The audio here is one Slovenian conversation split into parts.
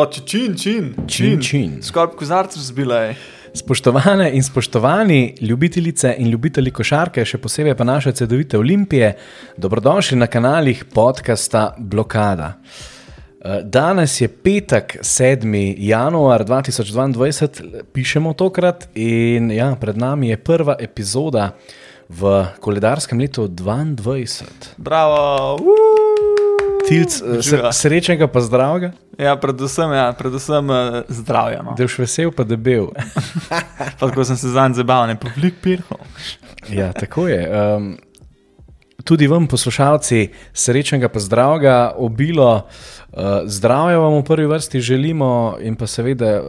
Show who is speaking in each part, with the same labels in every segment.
Speaker 1: Oče, čin, čin,
Speaker 2: Čin, čin.
Speaker 1: Skoraj kozarc razbila.
Speaker 2: Spoštovane in spoštovani ljubitelice in ljubitelji košarke, še posebej pa naše cedovite olimpije, dobrodošli na kanalih podcasta Blokada. Eh, Danes je petek, 7. januar 2022, pišemo tokrat in ja, pred nami je prva epizoda v koledarskem letu 2022.
Speaker 1: Bravo, uh,
Speaker 2: Tilc, eh, srečnega pa zdravega,
Speaker 1: Ja, predvsem, ja, predvsem uh, zdravja. No.
Speaker 2: da je vesel pa debel.
Speaker 1: Pa Tako sem se zanj zabaval, ne pa velik pirhov.
Speaker 2: Ja, tako je. Um, tudi vam, poslušalci, srečnega pa zdravega, obilo uh, zdravja vam v prvi vrsti želimo in pa seveda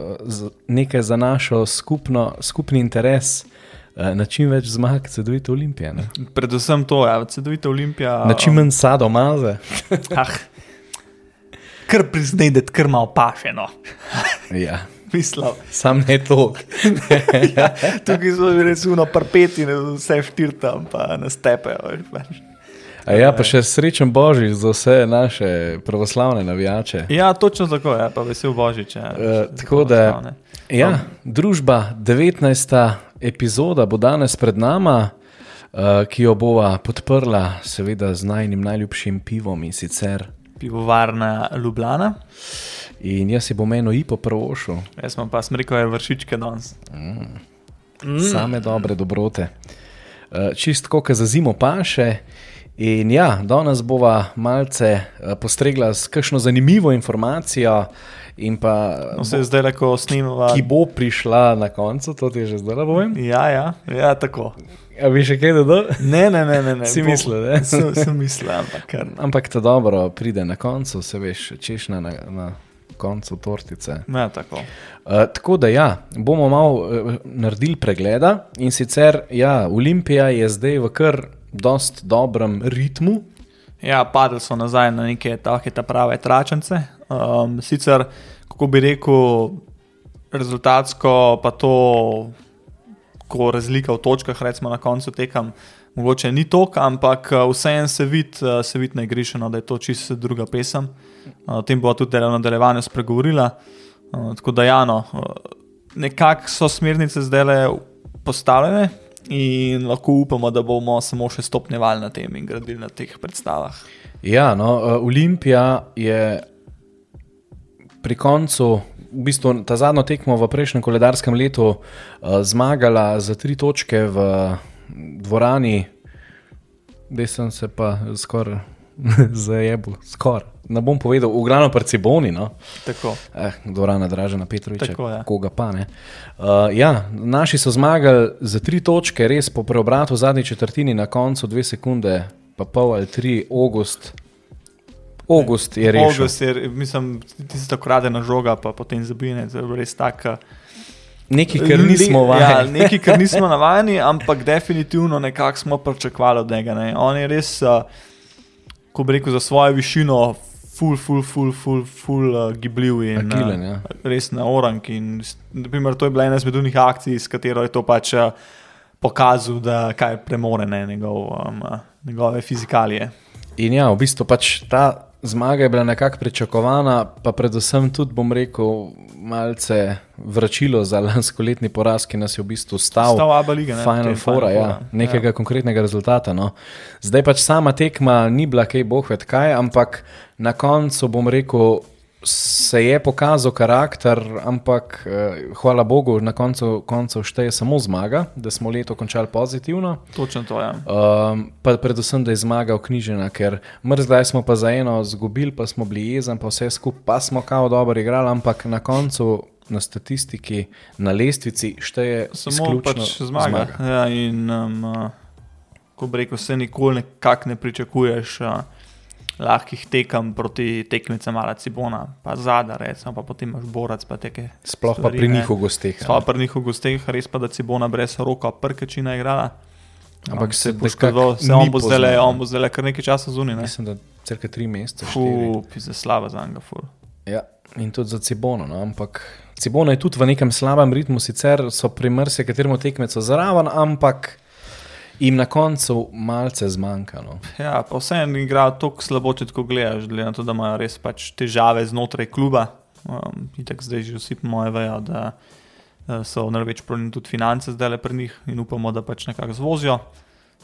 Speaker 2: nekaj za našo skupno, skupni interes. Uh, Na čim več zmag, cedovite olimpije. Ne?
Speaker 1: Predvsem to, ja, cedovita olimpija.
Speaker 2: Na čim manj sadomaze.
Speaker 1: Ah, kar priznaj, da ti kar malo pašeno.
Speaker 2: Ja,
Speaker 1: Mislim,
Speaker 2: sam ne to.
Speaker 1: tukaj so bili recimo parpeti, ne, vse štirtam, pa nas tepejo. veš, pač.
Speaker 2: A ja, pa še srečen božič za vse naše pravoslavne navijače.
Speaker 1: Ja, točno tako, ja, pa vesel božič. Ja,
Speaker 2: Eh, tako da- Ja, družba 19. epizoda bo danes pred nama, uh, ki jo bova podprla, seveda z najnim najljubšim pivom in sicer.
Speaker 1: Pivovarna Ljubljana,
Speaker 2: In jaz si bom eno ipo prvošil,
Speaker 1: jaz sem pa smrkal vršičke danes.
Speaker 2: mm. same dobre dobrote. Uh, čist kot za zimo paše. In ja, danes bova malce uh, postregla s kakšno zanimivo informacijo, in pa,
Speaker 1: No, se je zdaj lahko snimava.
Speaker 2: ki bo prišla na koncu, to ti že zdaj povem.
Speaker 1: Ja, ja, ja, tako.
Speaker 2: A bi še kaj dodal?
Speaker 1: Ne, ne, ne. ne, ne.
Speaker 2: Si
Speaker 1: bo-
Speaker 2: mislil, ne?
Speaker 1: Sem, sem mislil, ampak kar.
Speaker 2: Ampak to dobro pride na koncu, se veš, češnja na, na koncu tortice.
Speaker 1: Ne, tako.
Speaker 2: Uh, tako da ja, bomo malo uh, naredili pregleda in sicer ja, Olimpija je zdaj v kar dost dobrem ritmu.
Speaker 1: Ja, padli so nazaj na neke take ta prave tračence. Um, sicer, kako bi rekel, rezultatsko pa to, ko razlika v točkah, recimo na koncu tekam, mogoče ni tok, ampak uh, vseeno se vidi, uh, se vidi na igrišču, no, da je to čisto druga pesem. Uh, O tem bo tudi v nadaljevanju spregovorila. Tako da, ja, no, nekako so smernice zdaj le postavljene. In lahko upamo, da bomo samo še stopnjevali na tem in gradili na teh predstavah.
Speaker 2: Ja, no, uh, Olimpija je pri koncu, v bistvu ta zadnjo tekmo v prejšnjem koledarskem letu, uh, zmagala za tri točke v dvorani, da sem se pa skoraj zajebil, skoraj. Ne bom povedal, v glavnem pri Ciboni. No.
Speaker 1: Tako.
Speaker 2: Eh, dvorana Dražena Petroviča,
Speaker 1: Tako, ja.
Speaker 2: koga pa ne. Uh, ja, naši so zmagali za tri točke, res po preobratu v zadnji četrtini, na koncu dve sekunde, pa pol ali tri, August. August je rešil.
Speaker 1: August je, mislim, ti si tako radena žoga, pa potem zabine, to je bilo res tako.
Speaker 2: Nekaj, kar nismo
Speaker 1: Ja,
Speaker 2: vajeni.
Speaker 1: nekaj, kar nismo navajeni, ampak definitivno nekako smo pričakovali od njega. Ne. On je res, uh, ko bi rekel, za svojo višino, full, full, full, full, full uh, gibljiv in
Speaker 2: Agilen,
Speaker 1: uh,
Speaker 2: ja.
Speaker 1: res na orang. In, naprimer, to je bila ena izmed unih akcij, s katero je to pač uh, pokazal, da kaj premore ne, njegov, um, uh, njegove fizikalije.
Speaker 2: In ja, v bistvu pač ta zmaga je bila nekako pričakovana, pa predvsem tudi, bom rekel, malce vračilo za lanskoletni poraz, ki nas je v bistvu stal.
Speaker 1: Stal Aba Liga, ne,
Speaker 2: Final Four, ja,
Speaker 1: Foura,
Speaker 2: nekega ja. konkretnega rezultata. No. Zdaj pač sama tekma ni bila kaj boh ved kaj, ampak na koncu bom rekel, se je pokazal karakter, ampak eh, hvala Bogu, na koncu, koncu šteje samo zmaga, da smo leto končali pozitivno.
Speaker 1: Točno to je. Ja.
Speaker 2: Um, pa predvsem, da je zmaga knjižena, ker mrzlaj smo pa za eno izgubili, pa smo bili jezen, pa vse skupaj, pa smo kao dobro igrali, ampak na koncu na statistiki, na lestvici šteje
Speaker 1: Samo pač zmaga. zmaga. Ja, in um, ko bi rekel, se nikoli nekako ne pričakuješ uh, lahkih tekem proti tekmicam ali Cibona, pa zadar, recimo, pa potem imaš borac, pa teke.
Speaker 2: Sploh pa
Speaker 1: stvari,
Speaker 2: pri
Speaker 1: ne.
Speaker 2: njih v gosteh. a
Speaker 1: Sploh
Speaker 2: ne.
Speaker 1: pri njih v gosteh, res pa da Cibona brez roka prkečina igrala.
Speaker 2: Ampak se
Speaker 1: se
Speaker 2: nekako
Speaker 1: poškodoval, se on bo zdaj le, on bo zdaj le kar nekaj časa zunaj. ne.
Speaker 2: Mislim, da crka tri mesece.
Speaker 1: Fup, za slava za Angafur.
Speaker 2: Ja, in tudi za Cibono. No? Ampak Cibona je tudi v nekem slabem ritmu, sicer so pri marsikaterem tekmecu zraven, ampak jim na koncu malce zmanjka. No?
Speaker 1: Ja, pa vseeno igrajo tako slabo, če tako gledaš, glede na to, da imajo res pač težave znotraj kluba. Um, Itek zdaj že vsi moje vejo, da uh, so največ problem tudi finance zdaj le pri njih in upamo, da pač nekako zvozijo.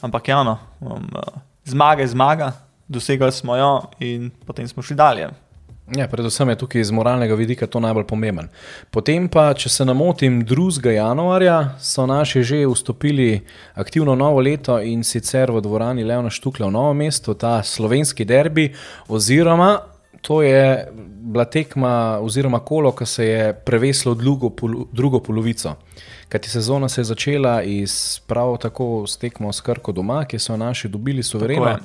Speaker 1: Ampak ja, no, um, uh, zmaga je zmaga, dosegali smo jo in potem smo šli dalje.
Speaker 2: Ja, predvsem je tukaj iz moralnega vidika to najbolj pomemben. Potem pa, če se ne motim, 2. januarja so naši že vstopili aktivno novo leto in sicer v dvorani Leona Štukla v Novo mesto, ta slovenski derbi, oziroma to je bila tekma oziroma kolo, ki se je preveslo drugo, drugo polovico. Kajti sezona se je začela iz prav tako s tekmo s Krko doma, ki so naši dobili suvereno.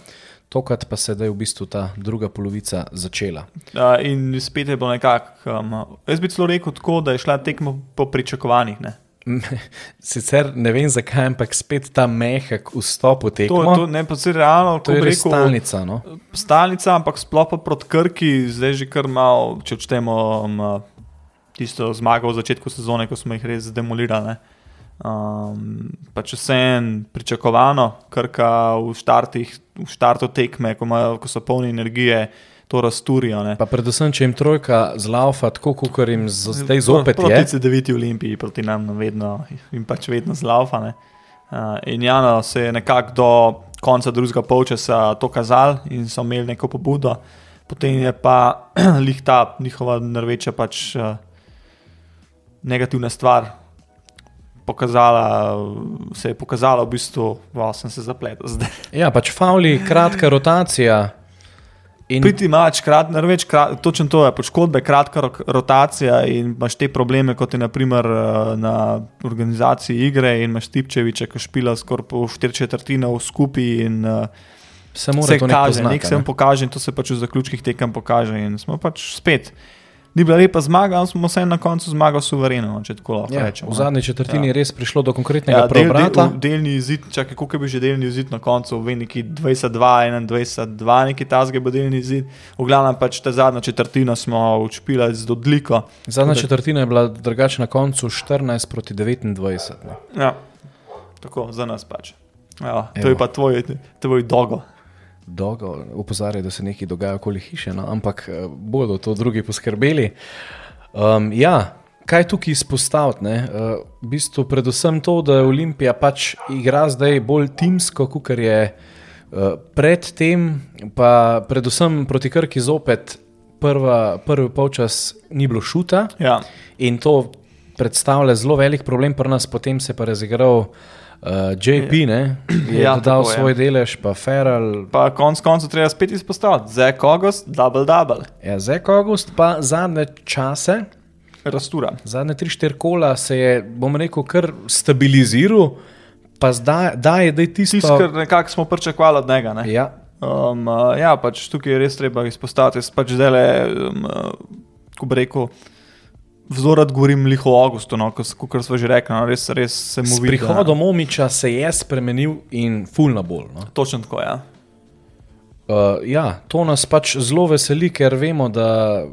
Speaker 2: Tokrat pa se je v bistvu ta druga polovica začela.
Speaker 1: Uh, in spet je bilo nekako, um, jaz bi celo rekel tako, da je šla tekmo po pričakovanjih. Ne?
Speaker 2: Sicer ne vem zakaj, ampak spet ta mehak vstop v tekmo.
Speaker 1: To, to ne pa se realno,
Speaker 2: to je res stalnica. No?
Speaker 1: Stalnica, ampak sploh pa proti Krki, zdaj že kar malo, če odštemo um, tisto zmago v začetku sezone, ko smo jih res demolirali. Um, pa če se en pričakovano, krka v, štartih, v štartu tekme, ko, imajo, ko so polni energije, to razturijo. Ne.
Speaker 2: Pa predvsem, če jim trojka zlaufa, tako kot jim zdaj zopet
Speaker 1: je. Proti CD9 Olimpiji, proti nam vedno, jim pač vedno zlaufa. Uh, in Jano se je nekako do konca drugega polčasa to kazal in so imeli neko pobudo, potem je pa lihta njihova nerveča pač uh, negativna stvar pokazala, se je pokazala v bistvu, da sem se zapletel zdaj.
Speaker 2: Ja, pač fauli, kratka rotacija.
Speaker 1: In... Priti imaš krat, več, krat, točno to je, poškodbe, kratka rotacija in imaš te probleme, kot je naprimer eh, na organizaciji igre in imaš tipčeviče, ki špila skoraj po štiri četrtine v skupaj in uh,
Speaker 2: se mora to kaže,
Speaker 1: nek se jim pokaže in to se pač v zaključkih tekem pokaže in smo pač spet ni bila lepa zmaga, ampak smo se na koncu zmagali suvereno. Ja, rečemo,
Speaker 2: v zadnji četrtini ja. je res prišlo do konkretnega ja, del, preobrata.
Speaker 1: Del, delni izid, čakaj, koliko bi že delni izid na koncu, ve neki 22, 21, neki tasge bo delni izid. V glavnem pač ta zadnja četrtina smo učpili z odliko.
Speaker 2: Zadnja četrtina je bila drugačna na koncu 14 proti 29.
Speaker 1: Ne. Ja, tako za nas pač. Ja, to Evo. je pa tvoj, tvoj dogo
Speaker 2: dolgo opozarjajo, da se nekaj dogaja okoli hiše, no? ampak eh, bodo to drugi poskrbeli. Um, ja, kaj tukaj izpostaviti? Uh, v bistvu predvsem to, da Olimpija pač igra zdaj bolj timsko, kot je uh, predtem, pa predvsem proti Krki zopet. Prva, prvi polčas ni bilo šuta
Speaker 1: ja.
Speaker 2: in to predstavlja zelo velik problem, pri nas potem se je pa razigral uh, Uh, JP ne, je ja, dal svoj je. delež, pa Feral.
Speaker 1: Pa konc koncev treba spet izpostaviti, Zek August, double double.
Speaker 2: Ja, Zek August pa zadnje čase.
Speaker 1: Rastura.
Speaker 2: Zadnje tri, štiri kola se je, bom rekel, kar stabiliziral, pa zdaj da je, da je tisto.
Speaker 1: Tisto, kar nekako smo pričakovali od njega. Ne?
Speaker 2: Ja.
Speaker 1: Um, uh, ja, pač tukaj je res treba izpostaviti, pač zdaj le, um, uh, ko bi rekel vzorat govorim liho o Augustu, no, kot smo že rekli, no, res, res se mu vidi.
Speaker 2: Prihodom Omiča se je spremenil in fulna bolj. No.
Speaker 1: Točno tako, ja.
Speaker 2: Uh, ja, to nas pač zelo veseli, ker vemo, da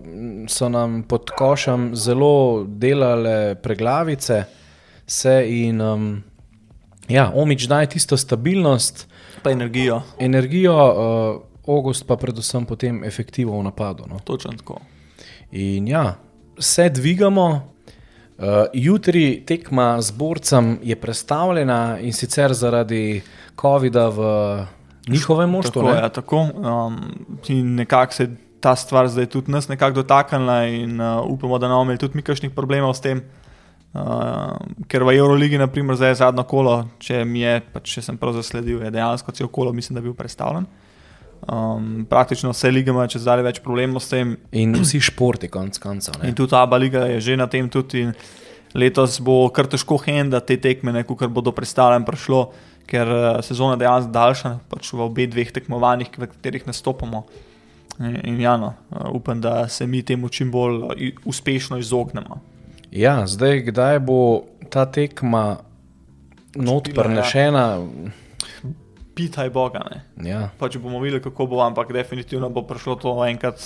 Speaker 2: so nam pod košem zelo delale preglavice, se in um, ja, omič daje tisto stabilnost.
Speaker 1: Pa energijo.
Speaker 2: Energijo, uh, August pa predvsem potem efektivno v napadu. No.
Speaker 1: Točno tako.
Speaker 2: In ja, se dvigamo. Uh, jutri tekma z borcem je predstavljena in sicer zaradi COVID-a v njihovem možtu.
Speaker 1: Tako je, ja, tako. Um, nekako se ta stvar zdaj tudi nas nekako dotaknila, in uh, upamo, da ne bomo imeli tudi mi kakšnih problemov s tem. Uh, ker v Euroligi, naprimer, zdaj je zadnjo kolo, če mi je, pa če sem prav zasledil, je dejansko cel kolo, mislim, da je bil predstavljen. Um, praktično vse lige imajo čez dalje več problemov s tem.
Speaker 2: In vsi športi, konc koncev.
Speaker 1: In tudi ta liga je že na tem. Tudi, letos bo kar težko henda te tekme, kar bodo predstavljene, prišlo, ker uh, sezona dejansko daljša, pač v obeh dveh tekmovanjih, v katerih nastopamo. In, in ja, no, uh, upam, da se mi temu čim bolj uh, uspešno izognemo.
Speaker 2: Ja, zdaj, kdaj bo ta tekma not prenešena? Ja
Speaker 1: pitaj Boga.
Speaker 2: Ja.
Speaker 1: Pa, če bomo videli, kako bo, ampak definitivno bo prišlo to enkrat,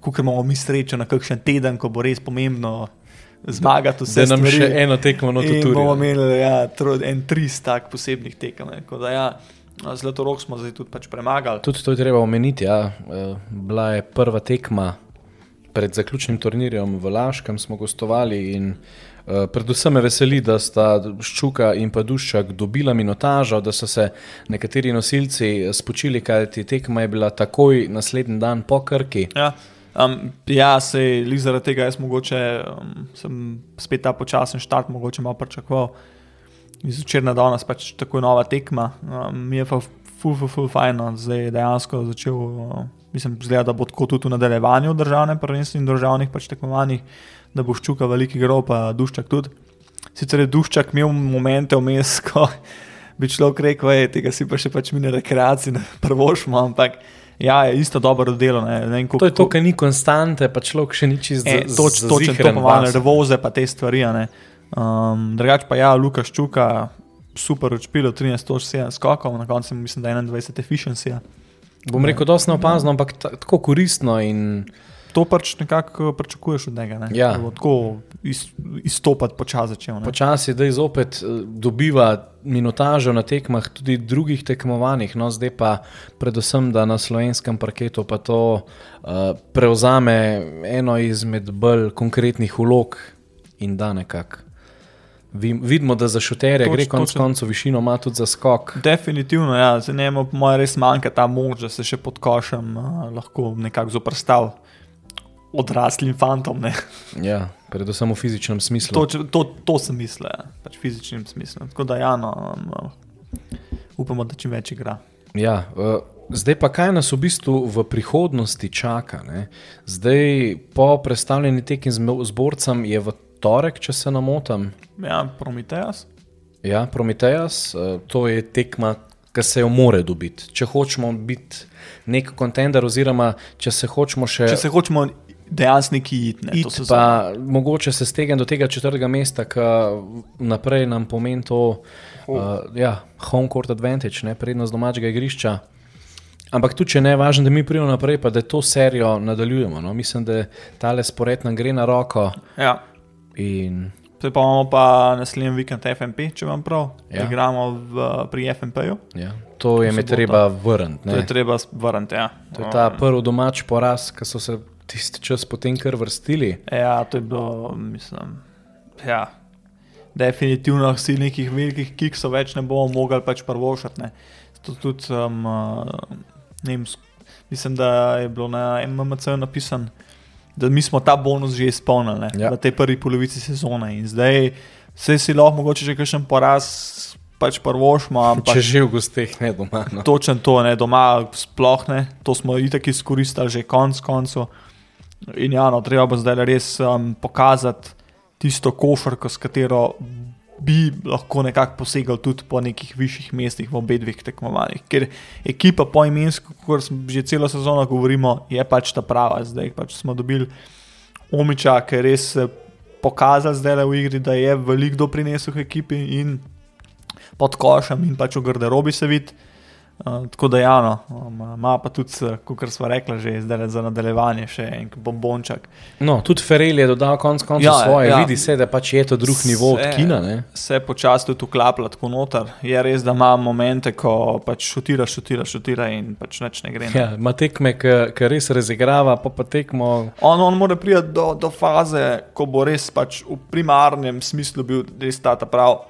Speaker 1: ko imamo mi srečo na kakšen teden, ko bo res pomembno zmagati vse.
Speaker 2: Da nam stvari. še eno tekmo na
Speaker 1: to. Bomo imeli ja, tro, en tri tak posebnih tekem. Ja, Zlato rok smo zdaj tudi pač premagali.
Speaker 2: Tudi to je treba omeniti. Ja. Eh, bila je prva tekma pred zaključnim turnirjem v Laškem smo gostovali in uh, predvsem me veseli, da sta Ščuka in pa Duščak dobila minotažo, da so se nekateri nosilci spočili, kajti tekma je bila takoj naslednji dan po Krki.
Speaker 1: Ja, um, ja se je zaradi tega jaz mogoče um, sem spet ta počasen štart, mogoče malo pričakoval. Iz včeraj na danes pač tako je nova tekma. Um, mi je pa ful, ful, ful, fajno, zdaj je dejansko začel. Uh, Mislim, zgleda, da bo tako tudi v nadaljevanju državne prvenstve in državnih pač tekmovanjih, da bo ščuka veliki grob, pa duščak tudi. Sicer je duščak imel momente vmes, ko bi človek rekel, da tega si pa še pač mine rekreacije, prvošmo, ampak ja, je isto dobro delo. Ne, ne
Speaker 2: koliko, to je to, kar ni konstante, pa človek še nič izdeluje.
Speaker 1: E, točno to, to pomeni, revoze pa te stvari. Um, drugač pa ja, Lukaš Čuka, super odšpil, 13-7 skokov, na koncu mislim, da je 21 efficiency.
Speaker 2: Bom rekel, da je opazno, ampak tako koristno. In...
Speaker 1: To pač nekako pričakuješ od njega. Ne?
Speaker 2: Ja.
Speaker 1: Tako izstopati počasi.
Speaker 2: Počasi, da je zopet eh, dobiva minutažo na tekmah, tudi drugih tekmovanjih, no zdaj pa predvsem, da na slovenskem parketu pa to uh, prevzame eno izmed bolj konkretnih ulog in da nekako. Vidimo, da za šuterje toč, gre konec koncev višino, ima tudi za skok.
Speaker 1: Definitivno, ja. za njemu mora res manjka ta moč, da se še pod košem uh, lahko nekako zoprstavi odraslim fantom.
Speaker 2: ja, predvsem v fizičnem smislu.
Speaker 1: To, to, to sem mislil, ja. pač v fizičnem smislu. Tako da, ja, no, no, upamo, da čim več igra.
Speaker 2: Ja, uh, zdaj pa kaj nas v bistvu v prihodnosti čaka? Ne? Zdaj, po predstavljeni tekmi z borcem je v torek, če se namotam.
Speaker 1: Ja, Prometejas.
Speaker 2: Ja, Prometejas, uh, to je tekma, ki se jo more dobiti. Če hočemo biti nek kontender, oziroma če se hočemo še.
Speaker 1: Če se hočemo dejansko neki iti.
Speaker 2: It, pa mogoče se stegem do tega četrtega mesta, ki naprej nam pomeni to, oh. uh, ja, home court advantage, ne, prednost domačega igrišča. Ampak tu, če ne, važno, da mi pridemo naprej, pa da to serijo nadaljujemo. No. Mislim, da ta le spored nam gre na roko.
Speaker 1: Ja.
Speaker 2: In...
Speaker 1: Zdaj pa imamo pa naslednji vikend FMP, če vam prav. Ja. Igramo v, pri FMP-ju.
Speaker 2: Ja. To je mi treba vrniti.
Speaker 1: To je treba vrniti, ja.
Speaker 2: To je ta prvi domač poraz, ki so se tisti čas potem kar vrstili.
Speaker 1: Ja, to je bilo, mislim. Ja. Definitivno si nekih velikih kiksov več ne bomo mogli pač prvošati. Tudi, um, vem, mislim, da je bilo na MMC napisano, da mi smo ta bonus že izpolnili ja. v tej prvi polovici sezone. In zdaj se si lahko mogoče že kakšen poraz. Pač prvošmo, ampak
Speaker 2: če že v gostih, ne doma. No.
Speaker 1: Točno to, ne doma, sploh ne. To smo itak izkoristili že konc koncev. In ja, no, treba bo zdaj res um, pokazati tisto košarko, s katero bi lahko nekako posegal tudi po nekih višjih mestih v obeh dveh tekmovanjih. Ker ekipa po imensko, kot že celo sezono govorimo, je pač ta prava. Zdaj pač smo dobili omiča, ki je res pokazal zdaj v igri, da je veliko doprinesel ekipi in pod košem in pač v garderobi se vidi. Uh, tako da, ja, no, ima pa tudi, kot smo rekli, že zdaj za nadaljevanje, še en bombonček.
Speaker 2: No, tudi Ferrari je dodal konec koncev ja, svoje, ja. vidi se, da pač je to drug se, nivo od kina. Ne?
Speaker 1: Se počasi tudi uklaplja tako noter. Je res, da ima momente, ko pač šutira, šutira, šutira in pač neč ne gre.
Speaker 2: Ja, ima tekme, ki res razigrava, pa pa tekmo.
Speaker 1: On, on mora priti do, do faze, ko bo res pač v primarnem smislu bil res ta pravi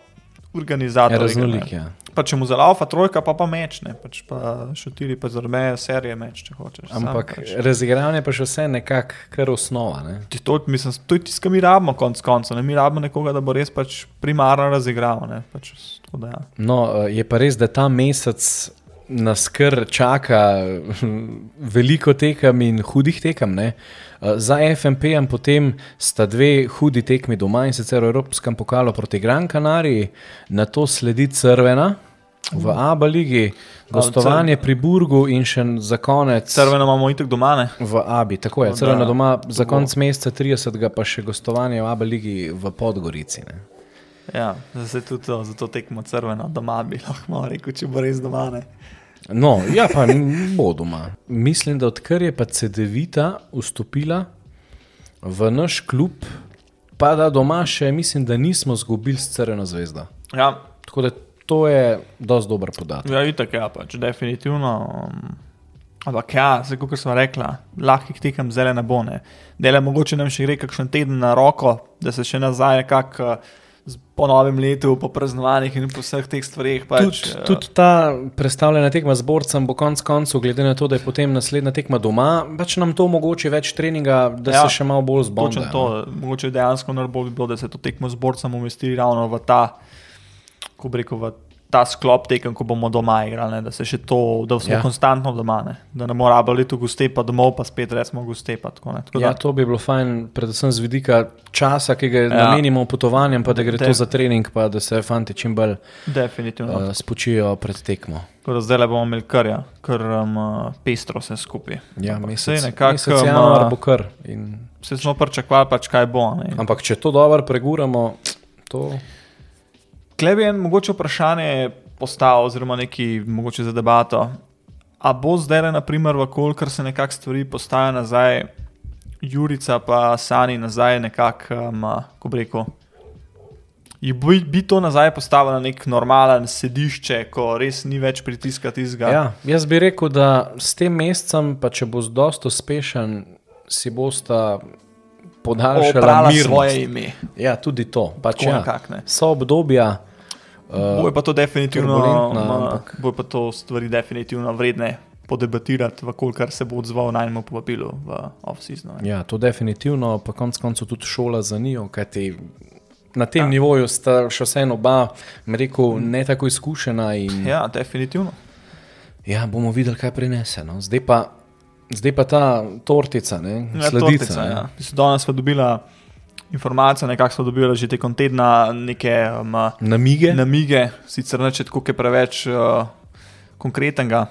Speaker 1: organizator.
Speaker 2: Ja, raznolik, ja.
Speaker 1: Pa če mu zalaufa trojka, pa pa meč, ne pač pa šutiri, pa zrme serije meč, če hočeš.
Speaker 2: Ampak pač. razigravanje pa še vse nekako kar osnova. Ne?
Speaker 1: To, mislim, to je tisto, kar mi rabimo, konc koncev. Mi rabimo nekoga, da bo res pač primarno razigraval. Pač, ja.
Speaker 2: No, eh, je pa res, da ta mesec nas kar čaka veliko tekem in hudih tekem. Ne? Eh, za FMP in potem sta dve hudi tekmi doma in sicer v Evropskem pokalu proti Gran Canariji, na to sledi Crvena v Abu Leiji, gostovanje pri Burgu in še za konec.
Speaker 1: Crvena imamo itek doma, ne?
Speaker 2: V Abi, tako je. Crvena doma za konec meseca 30. pa še gostovanje v Abu Leiji v Podgorici. Ne?
Speaker 1: Ja, zdaj tudi to, zato tekmo crveno doma bi lahko rekel, če bo res doma. Ne?
Speaker 2: No, ja, pa bo doma. Mislim, da odkar je pa CD-vita vstopila v naš klub, pa da doma še mislim, da nismo izgubili s Crveno zvezdo.
Speaker 1: Ja.
Speaker 2: Tako da to je dosti dober podatek.
Speaker 1: Ja, itak, ja, pač definitivno. Um, Ampak ja, zdaj, kot sem rekla, lahkih tekem zelo ne bo. Dele, mogoče nam še gre kakšen teden na roko, da se še nazaj nekako. Uh, po novem letu, po praznovanjih in po vseh teh stvareh. Pač,
Speaker 2: tudi, uh, tudi ta predstavljena tekma z borcem bo konec koncev, glede na to, da je potem naslednja tekma doma, pač nam to omogoči več treninga, da ja, se še malo bolj zbonda.
Speaker 1: To, mogoče dejansko najbolj bi bilo, da se to tekmo z borcem umesti ravno v ta, ko bi rekel, v ta sklop tekem, ko bomo doma igrali, da se še to, da smo ja. konstantno doma, ne? da ne moramo rabiti leto goste, pa domov, pa spet resmo goste. Pa tako, tako
Speaker 2: ja, to bi bilo fajn, predvsem z vidika časa, ki ga ja. namenimo potovanjem, pa da gre De to za trening, pa da se fanti čim bolj uh, spočijo pred tekmo.
Speaker 1: Zdaj le bomo imeli kar, ja, kar um, pestro vse skupaj.
Speaker 2: Ja, mesec, nekak, mesec januar bo kar. In...
Speaker 1: Se smo pričakovali, pač kaj bo. Ne?
Speaker 2: Ampak če to dobro preguramo, to.
Speaker 1: Klej bi en mogoče vprašanje postavil, oziroma neki mogoče za debato. A bo zdaj, naprimer, v kolikor se nekako stvari postajajo nazaj, Jurica pa Sani nazaj nekako, um, ko bi rekel. Bi, bi to nazaj postavilo na nek normalen sedišče, ko res ni več pritiska tizga?
Speaker 2: Ja, jaz bi rekel, da s tem mesecem, pa če bo zelo uspešen, si bosta podaljšala
Speaker 1: svoje ime.
Speaker 2: Ja, tudi to. Pač, ja, so obdobja.
Speaker 1: Uh, bo pa to definitivno, ampak... bo pa to stvari definitivno vredne podebatirati, kolikor se bo odzval na enem povabilu v off-season.
Speaker 2: Ja, to definitivno, pa konec koncev tudi šola za njo, kajti na tem ja. nivoju sta še vseeno oba, rekel, ne tako izkušena. In...
Speaker 1: Ja, definitivno.
Speaker 2: Ja, bomo videli, kaj prinese. No. Zdaj, pa, zdaj pa ta tortica, ne, ja, sledica. Tortica,
Speaker 1: ja. Danes smo dobili informacije, nekako smo dobili že tekom tedna, neke um,
Speaker 2: namige.
Speaker 1: namige, sicer neče tako, ki je preveč uh, konkretnega.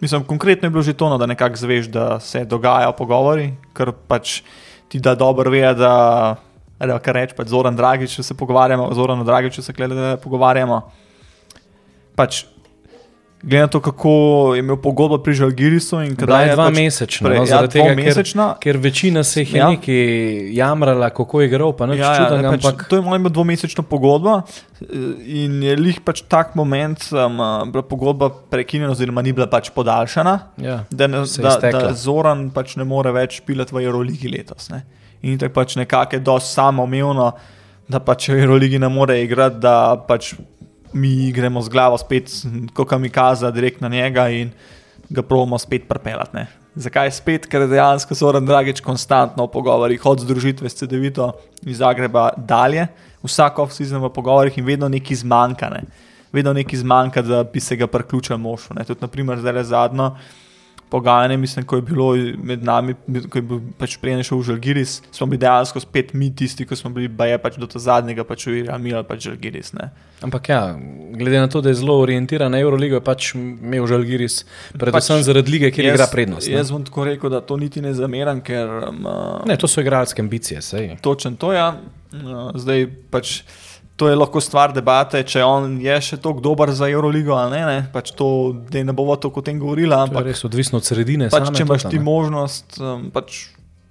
Speaker 1: Mislim, konkretno je bilo že to, no, da nekako zveš, da se dogajajo pogovori, ker pač ti da dobro ve, da kar reč, pač zoren dragi, če se pogovarjamo, zoren dragi, če se gledamo, pogovarjamo. Pač glede na to, kako je imel pogodbo pri Žalgirisu.
Speaker 2: Bila je dva pač mesečna, pre, no, ja, tega, mesečna. Ker, ker večina se jih je ja. neki jamrala, kako je igral. Ja, ja, čudanga,
Speaker 1: pač, ampak... To je imel dvomesečno pogodbo in je lih pač tak moment, um, bila pogodba prekinjena, oziroma ni bila pač podaljšana,
Speaker 2: ja,
Speaker 1: da, ne, da, da Zoran pač ne more več pilati v Euroligi letos. Ne. In tako pač nekako je dosti samoumevno, da pač v Euroligi ne more igrati, da pač mi gremo z glavo spet, kot mi kaza, direkt na njega in ga pravimo spet prepeljati. Zakaj spet? Ker dejansko so Ren Dragič konstantno v pogovorih, od združitve s CD-vito iz Zagreba dalje, vsako off-season v pogovorih in vedno nekaj zmanjka. Ne? Vedno nekaj zmanjka, da bi se ga priključil mošu. Tudi, naprimer, zdaj le zadnjo pogajanje, mislim, ko je bilo med nami, ko je bil pač prej šel v Žalgiris, smo bili dejansko spet mi tisti, ki smo bili baje pač do zadnjega, pač v Iranu, ali pač Žalgiris. Ne.
Speaker 2: Ampak ja, glede na to, da je zelo orientiran na Euroligo, je pač imel Žalgiris, predvsem pač, zaradi lige, kjer jaz, igra prednost.
Speaker 1: Ne. Jaz bom tako rekel, da to niti ne zameram, ker. Um,
Speaker 2: ne, to so igralske ambicije, sej.
Speaker 1: Točen to, ja. Uh, zdaj pač to je lahko stvar debate, če on je še tako dober za Euroligo ali ne. ne. Pač to, ne bomo tako o tem govorili. Ampak
Speaker 2: to je res odvisno od sredine.
Speaker 1: Pač, če imaš ti možnost um, pač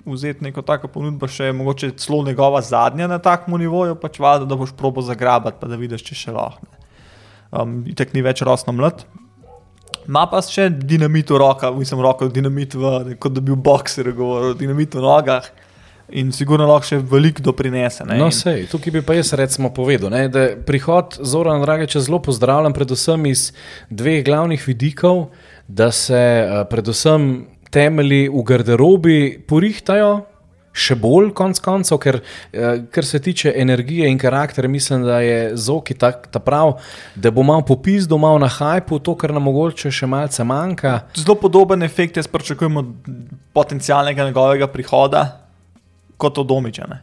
Speaker 1: vzeti neko tako ponudbo, še mogoče celo njegova zadnja na takem nivoju, pač vada, da boš probo zagrabati, pa da vidiš, če še lahko. Um, Tek ni več rosno mlad. Ma pa še dinamit v rokah, mislim, roko dinamit v, kot da bi bil boxer, govoril, dinamit v nogah in sigurno lahko še veliko doprinese.
Speaker 2: Ne? No, sej, tukaj bi pa jaz recimo povedal, ne, da prihod Zora Drageča zelo pozdravljam, predvsem iz dveh glavnih vidikov, da se uh, predvsem temelji v garderobi porihtajajo. Še bolj, konc koncev, ker eh, kar se tiče energije in karaktera, mislim, da je Zoki ta, ta prav, da bo malo popis, malo na hajpu, to, kar nam mogoče še malce manjka.
Speaker 1: Zelo podoben efekt, jaz pričakujem od potencialnega njegovega prihoda, kot od domičane.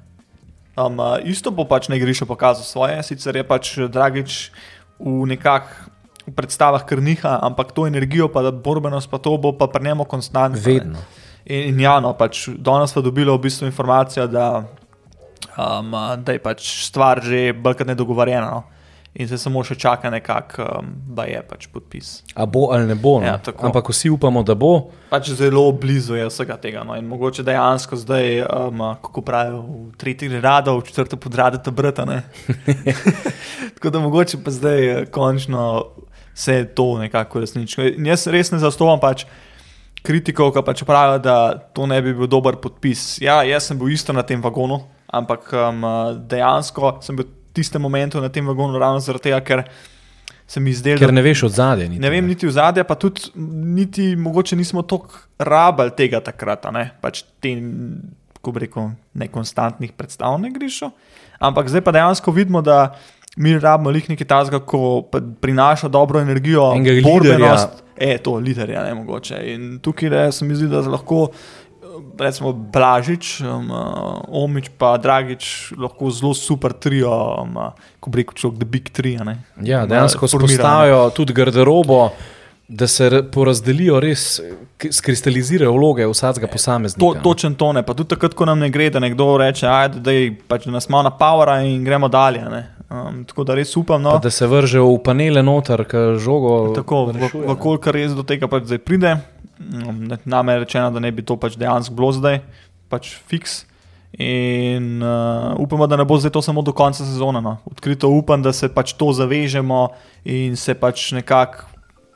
Speaker 1: Um, isto bo pač na igrišču pokazal svoje, sicer je pač Dragič v nekakšnih predstavah krniha, ampak to energijo, pa borbenost, pa to bo pa pri njemu konstantno.
Speaker 2: Vedno.
Speaker 1: In, in ja, no, pač danes smo dobili v bistvu informacijo, da, um, da je pač stvar že bolj kot nedogovorjena. No in se samo še čaka nekako, um, da je pač podpis.
Speaker 2: A bo ali ne bo, no? ja, ampak vsi upamo, da bo.
Speaker 1: Pač zelo blizu je vsega tega. No? In mogoče dejansko zdaj, um, kako pravijo, v tretji rado, v četrti podrade to brata. Tako da mogoče pa zdaj končno se to nekako resnično. In jaz res ne zastopam pač. kritikov, ki pač pravijo, da to ne bi bil dober podpis. Ja, jaz sem bil isto na tem vagonu, ampak um, dejansko sem bil tistem momentu na tem vagonu ravno zaradi tega, ker se mi zdelo,
Speaker 2: Ker ne veš od zadaj.
Speaker 1: Ne vem, niti v zadje, pa tudi niti mogoče nismo tako rabili tega takrat, ne pač te, ko bi rekel, nekonstantnih predstav na igrišču. Ampak zdaj pa dejansko vidimo, da mi rabimo lih nekaj tazga, ko prinaša dobro energijo,
Speaker 2: Enega
Speaker 1: borbenost. E, to liderja, ne mogoče. In tukaj ne, se mi zdi, da lahko. Recimo Blažič, um, uh, Omič, pa Dragič, lahko zelo super trio, um, ko bi rekel, človek, the big three. Ne?
Speaker 2: Ja, dejansko
Speaker 1: Formirano.
Speaker 2: spostavijo tudi garderobo, da se porazdelijo, res skristalizirajo vloge vsakega
Speaker 1: To,
Speaker 2: posameznika.
Speaker 1: točen to ne, pa tudi takrat, ko nam ne gre, da nekdo reče, ajde, da pač, da nas malo napavara in gremo dalje. ne. Um, tako da res upam, no,
Speaker 2: Pa da se vržejo v panele noter, ki žogo.
Speaker 1: tako,
Speaker 2: rešuje,
Speaker 1: v, kolikor res do tega pač zdaj pride. Um, Nam je rečeno, da ne bi to pač dejansko bilo zdaj, pač fiks. In uh, upamo, da ne bo zdaj to samo do konca sezone. No. Odkrito upam, da se pač to zavežemo in se pač nekako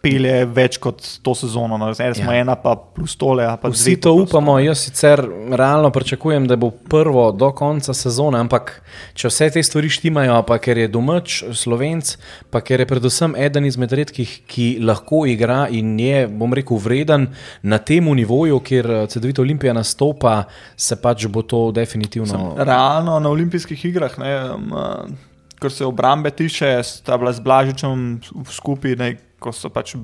Speaker 1: pelje več kot to sezono. No. Zdaj smo
Speaker 2: Ja.
Speaker 1: ena, pa plus tole. Pa
Speaker 2: Vsi to upamo, jaz sicer realno pričakujem, da bo prvo do konca sezone, ampak če vse te stvari štimajo, pa ker je domač slovenc, pa ker je predvsem eden izmed redkih, ki lahko igra in je, bom rekel, vreden na tem nivoju, kjer eh, CD-vita Olimpija nastopa, se pač bo to definitivno.
Speaker 1: Realno na olimpijskih igrah, ne, um, kar se obrambe tiče, sta bila z Blažičem skupaj, ko so pač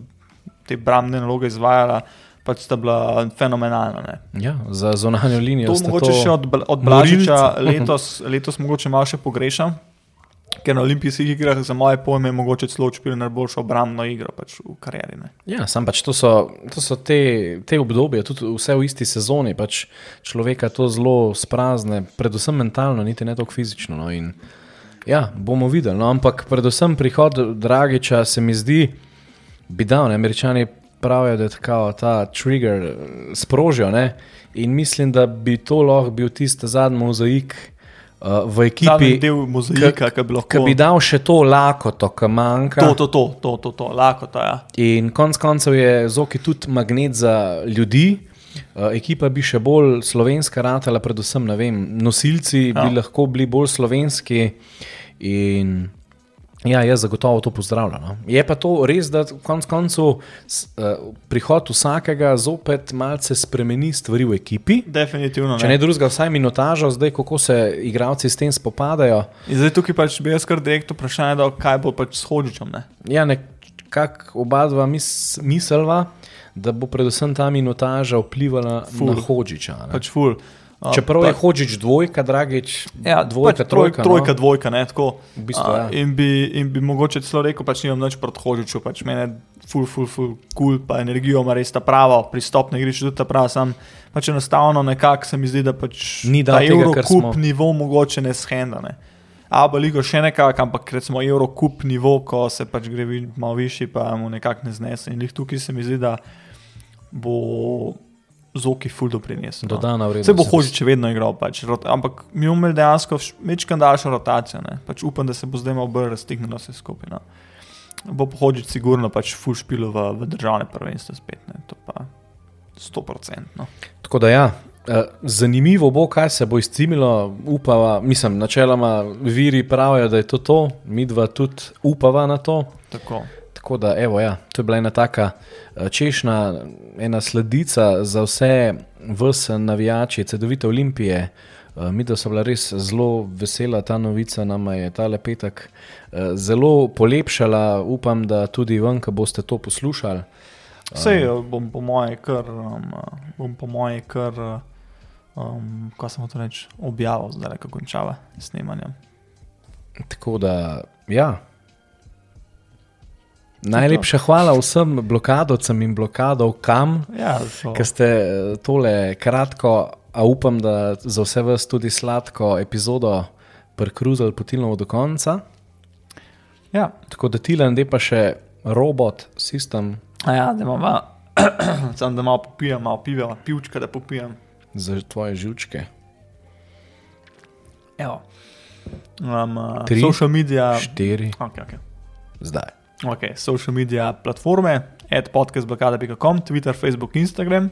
Speaker 1: te obrambne naloge izvajala, pač sta bila fenomenalna. Ne.
Speaker 2: Ja, za zonanjo linijo.
Speaker 1: To mogoče še od, od Blažiča
Speaker 2: morilca.
Speaker 1: letos, letos mogoče malo še pogrešam. Ker na olimpijskih igrah, za moje pojme, je mogoče celo odšpil najboljšo obrambno igro pač v karieri. Ne.
Speaker 2: Ja, sam pač to so, to so te, te obdobje, tudi vse v isti sezoni. Pač človeka to zelo sprazne, predvsem mentalno, niti ne toliko fizično. No, in, ja, bomo videli. No, ampak predvsem prihod Dragiča se mi zdi, bi dal. Ne, Američani pravijo, da je tako ta trigger eh, sprožijo. Ne, in mislim, da bi to lahko bil tisti zadnji mozaik uh, v ekipi.
Speaker 1: Mozaika, ki bi lahko.
Speaker 2: Bi dal še to lakoto, ki manjka.
Speaker 1: To, to, to, to, to, to lahko to ja.
Speaker 2: In konec koncev je Zoki tudi magnet za ljudi. Uh, ekipa bi še bolj slovenska ratala, predvsem vem, nosilci ja. bi lahko bili bolj slovenski. In ja, jaz zagotovo to pozdravljam. No. Je pa to res, da konec koncev uh, prihod vsakega zopet malce spremeni stvari v ekipi.
Speaker 1: Definitivno.
Speaker 2: Če ne drugega, vsaj minutažo, zdaj kako se igralci s tem spopadajo.
Speaker 1: In zdaj tukaj pač bi jaz kar direkt vprašanje dal, kaj bo pač s Hodžičem. Ne?
Speaker 2: Ja, nekako oba dva mis, miselva, da bo predvsem ta minutaža vplivala
Speaker 1: Ful.
Speaker 2: na Hodžiča. ne.
Speaker 1: Pač ful.
Speaker 2: Čeprav
Speaker 1: pa-
Speaker 2: je Hodžič dvojka, Dragič,
Speaker 1: Ja,
Speaker 2: dvojka,
Speaker 1: pač troj,
Speaker 2: trojka.
Speaker 1: trojka,
Speaker 2: no.
Speaker 1: dvojka, ne, tako.
Speaker 2: V bistvu,
Speaker 1: A,
Speaker 2: ja.
Speaker 1: in, bi, in bi mogoče celo rekel, pač nimam nič proti Hožiču, pač mene ful, ful, ful, cool, pa energijo ima res ta prava, pristop na igrišču tudi ta prava, sam pač enostavno nekako se mi zdi, da pač
Speaker 2: Ni
Speaker 1: ta
Speaker 2: kar
Speaker 1: Eurocup
Speaker 2: smo.
Speaker 1: nivo mogoče ne shenda, ne. Aba ligo še nekako, ampak recimo Eurocup nivo, ko se pač gre malo višji, pa mu nekako ne znese. In lih tukaj se mi zdi, da bo Zoki ful doprinesel. no.
Speaker 2: Dodana vrednost.
Speaker 1: Vse bo Hožič še vedno igral, pač, ampak mi bomo imeli dejansko večkrat daljšo rotacijo. ne. Pač upam, da se bo zdaj malo bolj raztegnilo vse skupaj. No. Bo Hožič sigurno pač full špilo v, v državne prvenstvo spet, ne. to pa 100%. No.
Speaker 2: Tako da ja. eh, Zanimivo bo, kaj se bo izcimilo, upava, mislim, načeloma viri pravijo, da je to to, mi dva tudi upava na to.
Speaker 1: Tako.
Speaker 2: Tako da, evo, ja, to je bila ena taka eh, češnja, ena sledica za vse vse navijače, cedovite olimpije. Uh, mi, da so bila res zelo vesela ta novica, nam je ta lepetek uh, zelo polepšala. Upam, da tudi vam, ki boste to poslušali.
Speaker 1: Vse bom po moje kar, um, bom po moje kar, um, kaj sem hotel reči, objavil zdaj, ko končava s snemanjem.
Speaker 2: Tako da, ja. Najlepša hvala vsem blokadovcem in blokadovkam,
Speaker 1: Ja, so,
Speaker 2: ki ste eh, tole kratko, a upam, da za vse vas tudi sladko epizodo prekruzali potilno do konca.
Speaker 1: ja.
Speaker 2: Tako da Tilan, da pa še robot, sistem
Speaker 1: A ja, da imam, samo da malo popijem, malo piva, pivčka, da popijem.
Speaker 2: za tvoje žučke.
Speaker 1: Evo. Um,
Speaker 2: Tri,
Speaker 1: social media.
Speaker 2: Štiri,
Speaker 1: Okay, okay.
Speaker 2: zdaj.
Speaker 1: Ok, social media platforme, ad podcastblokada.com, Twitter, Facebook, Instagram,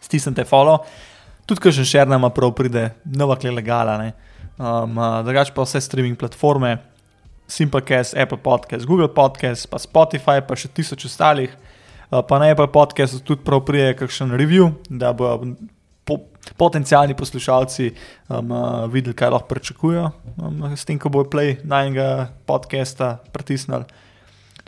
Speaker 1: stisnite follow. Tudi, ker še še nama prav pride, nova kle legala. ne. Um, uh, drugače pa vse streaming platforme, Simplecast, Apple Podcast, Google Podcast, pa Spotify, pa še tisoč ostalih. Uh, pa na Apple Podcast tudi prav prije kakšen review, da bo po, potencijalni poslušalci um, uh, videli, kaj lahko pričakujejo um, s tem, ko bo play najnega podcasta pritisnili.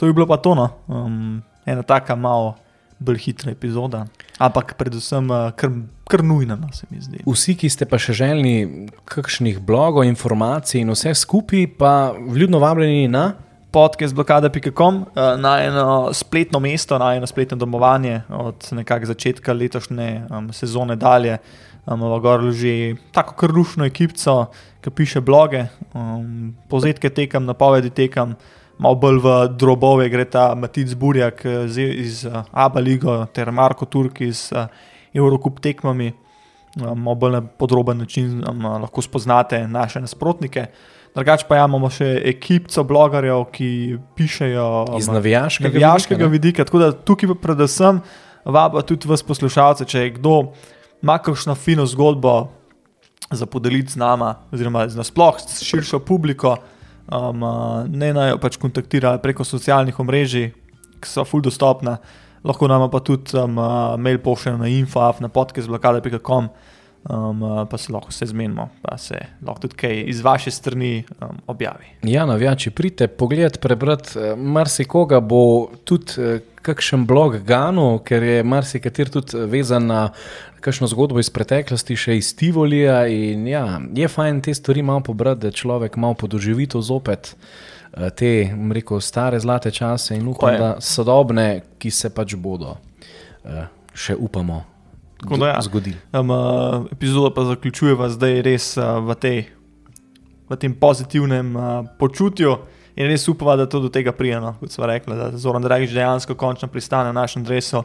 Speaker 1: To je bilo pa tono, um, ena taka malo bolj hitra epizoda, ampak predvsem uh, kar, kar nujna, no, se mi zdi.
Speaker 2: Vsi, ki ste pa še želni kakšnih blogov, informacij in vse skupaj, pa vljudno vabljeni na.
Speaker 1: Podcastblokada.com uh, na eno spletno mesto, na eno spletno domovanje od nekakšnega začetka letošnje um, sezone dalje. Imamo um, gor že tako krlušno ekipco, ki piše bloge, um, povzetke tekam, napovedi tekam, malo bolj v drobove gre ta Matic Burjak eh, iz uh, Abu Leigo ter Marko Turk iz uh, Eurocup tekmami. Malo bolj na podroben način lahko spoznate naše nasprotnike. Drugač pa ja, imamo še ekipco blogerjev, ki pišejo
Speaker 2: Iz navijaškega,
Speaker 1: navijaškega
Speaker 2: vidika,
Speaker 1: vidika. Tako da tukaj predvsem vabijo tudi vas poslušalce, če je kdo ima kakšno fino zgodbo za podeliti z nama, oziroma z nasploh s širšo publiko, um, ne naj pač kontaktirajo preko socialnih omrežij, ki so full dostopna. Lahko nam pa tudi um, mail pošljejo na info, na podcast.blokada.com. Um, uh, pa se lahko vse zmenimo, pa se lahko tudi kaj iz vaše strani um, objavi.
Speaker 2: Ja, navijači, pridite pogled, prebrati. eh, Marsikoga bo tudi eh, kakšen blog Ganu, ker je marsikater tudi eh, vezan na kakšno zgodbo iz preteklosti, še iz Tivolija. In ja, je fajn te stvari malo pobrati, da človek malo podoživi to zopet. eh, Te, rekel, stare zlate čase in upam, da sodobne, ki se pač bodo, eh, še upamo,
Speaker 1: da ja.
Speaker 2: zgodili.
Speaker 1: Um, uh, epizodo pa zaključujeva zdaj res uh, v, tej, v tem pozitivnem uh, počutju in res upava, da to do tega prijeno, kot smo rekli, da Zoran Dragič dejansko končno pristane na našem drevesu.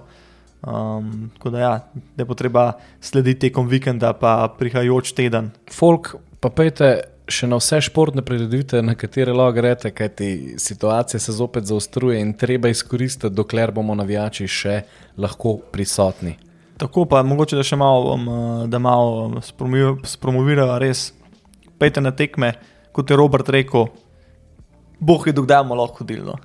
Speaker 1: Um, tako da, ja, da bo treba slediti tekom vikenda, pa prihajajoč teden.
Speaker 2: Folk, pa pejte še na vse športne prireditve, na katere lahko greste, kajti situacija se zopet zaostruje in treba izkoristiti, dokler bomo navijači še lahko prisotni.
Speaker 1: Tako pa mogoče, da še malo, um, da malo um, spromovi- spromovirava res. Pejte na tekme, kot je Robert rekel, boh je dokdaj bomo lahko hodili. No.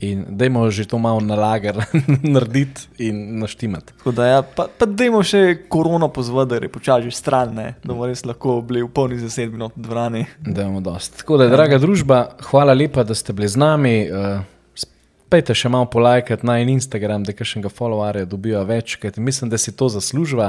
Speaker 2: In dajmo že to malo na lager narediti in naštimati.
Speaker 1: Tako da, ja, pa, pa dajmo še korono pozvati, da je počasi stran, ne, da bomo res lahko bili v polni zasedbi v dvorani.
Speaker 2: Dajmo dost. Tako da, draga družba, hvala lepa, da ste bili z nami. Uh, Pejte še malo polajkati na Instagram, da kakšnega followarja dobijo več, ker mislim, da si to zasluživa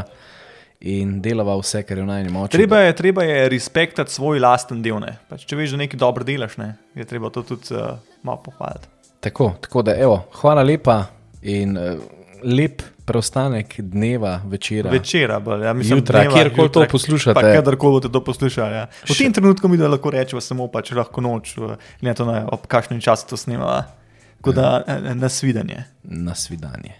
Speaker 2: in delava vse, kar je v najni moči.
Speaker 1: Treba je, treba je respektati svoj lasten del. ne. Pač, če veš, da nekaj dobro delaš, ne, je treba to tudi uh, malo pohvaliti.
Speaker 2: Tako, tako da, evo, hvala lepa in uh, lep preostanek dneva, večera.
Speaker 1: Večera, bolj, ja, mislim,
Speaker 2: Jutra,
Speaker 1: dneva,
Speaker 2: kjerkoli to poslušate.
Speaker 1: Pa kadarkoli boste to poslušali. Ja. V tem trenutku mi lahko rečemo samo pač lahko noč, eh, ne to na ob kakšnem času to snimava. Tako da eh, nasvidenje.
Speaker 2: Na svidanje.